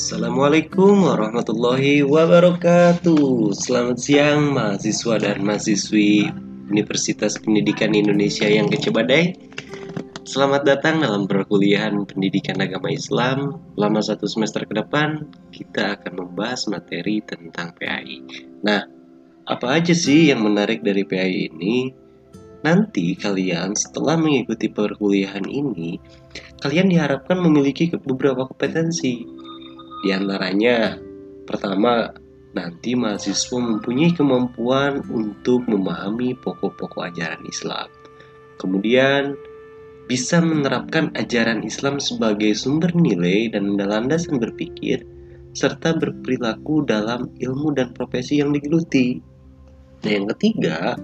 Assalamualaikum warahmatullahi wabarakatuh. Selamat siang mahasiswa dan mahasiswi Universitas Pendidikan Indonesia yang kece badai Selamat datang dalam perkuliahan pendidikan agama Islam. Selama satu semester ke depan Kita akan membahas materi tentang PAI Nah, apa aja sih yang menarik dari PAI ini? Nanti kalian setelah mengikuti perkuliahan ini Kalian diharapkan memiliki beberapa kompetensi di antaranya, pertama, nanti mahasiswa mempunyai kemampuan untuk memahami pokok-pokok ajaran Islam. Kemudian, bisa menerapkan ajaran Islam sebagai sumber nilai dan landasan berpikir, serta berperilaku dalam ilmu dan profesi yang digeluti. Nah, yang ketiga,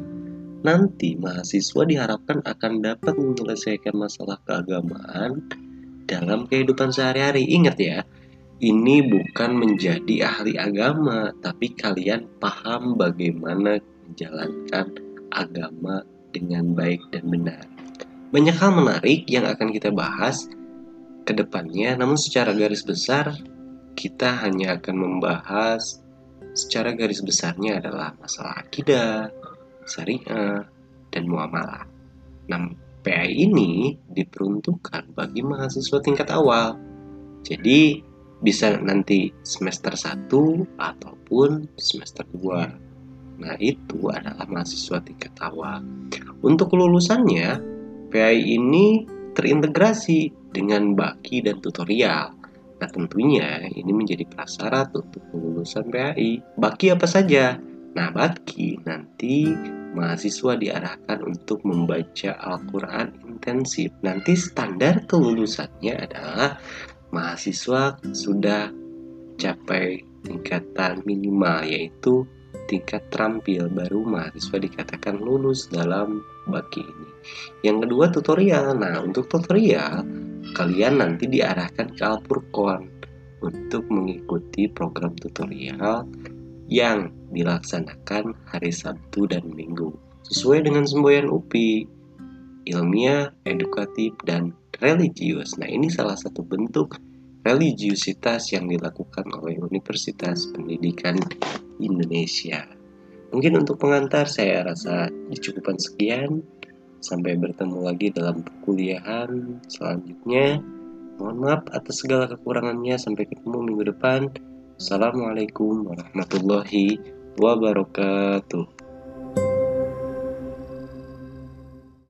nanti mahasiswa diharapkan akan dapat menyelesaikan masalah keagamaan dalam kehidupan sehari-hari. Ingat ya, ini bukan menjadi ahli agama, tapi kalian paham bagaimana menjalankan agama dengan baik dan benar. Banyak hal menarik yang akan kita bahas ke depannya, namun secara garis besar kita hanya akan membahas secara garis besarnya adalah masalah akidah, syariah, dan muamalah. Nah, PI ini diperuntukkan bagi mahasiswa tingkat awal. Jadi, bisa nanti semester 1 ataupun semester 2. Nah, itu adalah mahasiswa tingkat awal. Untuk kelulusannya, PI ini terintegrasi dengan baki dan tutorial. Nah, tentunya ini menjadi prasyarat untuk kelulusan PAI. Baki apa saja? Nah, baki nanti mahasiswa diarahkan untuk membaca Al-Quran intensif. Nanti standar kelulusannya adalah mahasiswa sudah capai tingkatan minimal yaitu tingkat terampil baru mahasiswa dikatakan lulus dalam baki ini. Yang kedua tutorial. Nah, untuk tutorial kalian nanti diarahkan ke Alpurkon untuk mengikuti program tutorial yang dilaksanakan hari Sabtu dan Minggu sesuai dengan semboyan UPI ilmiah, edukatif, dan religius. Nah, ini salah satu bentuk religiusitas yang dilakukan oleh Universitas Pendidikan Indonesia. Mungkin untuk pengantar saya rasa cukupan sekian. Sampai bertemu lagi dalam perkuliahan selanjutnya. Mohon maaf atas segala kekurangannya. Sampai ketemu minggu depan. Assalamualaikum warahmatullahi wabarakatuh.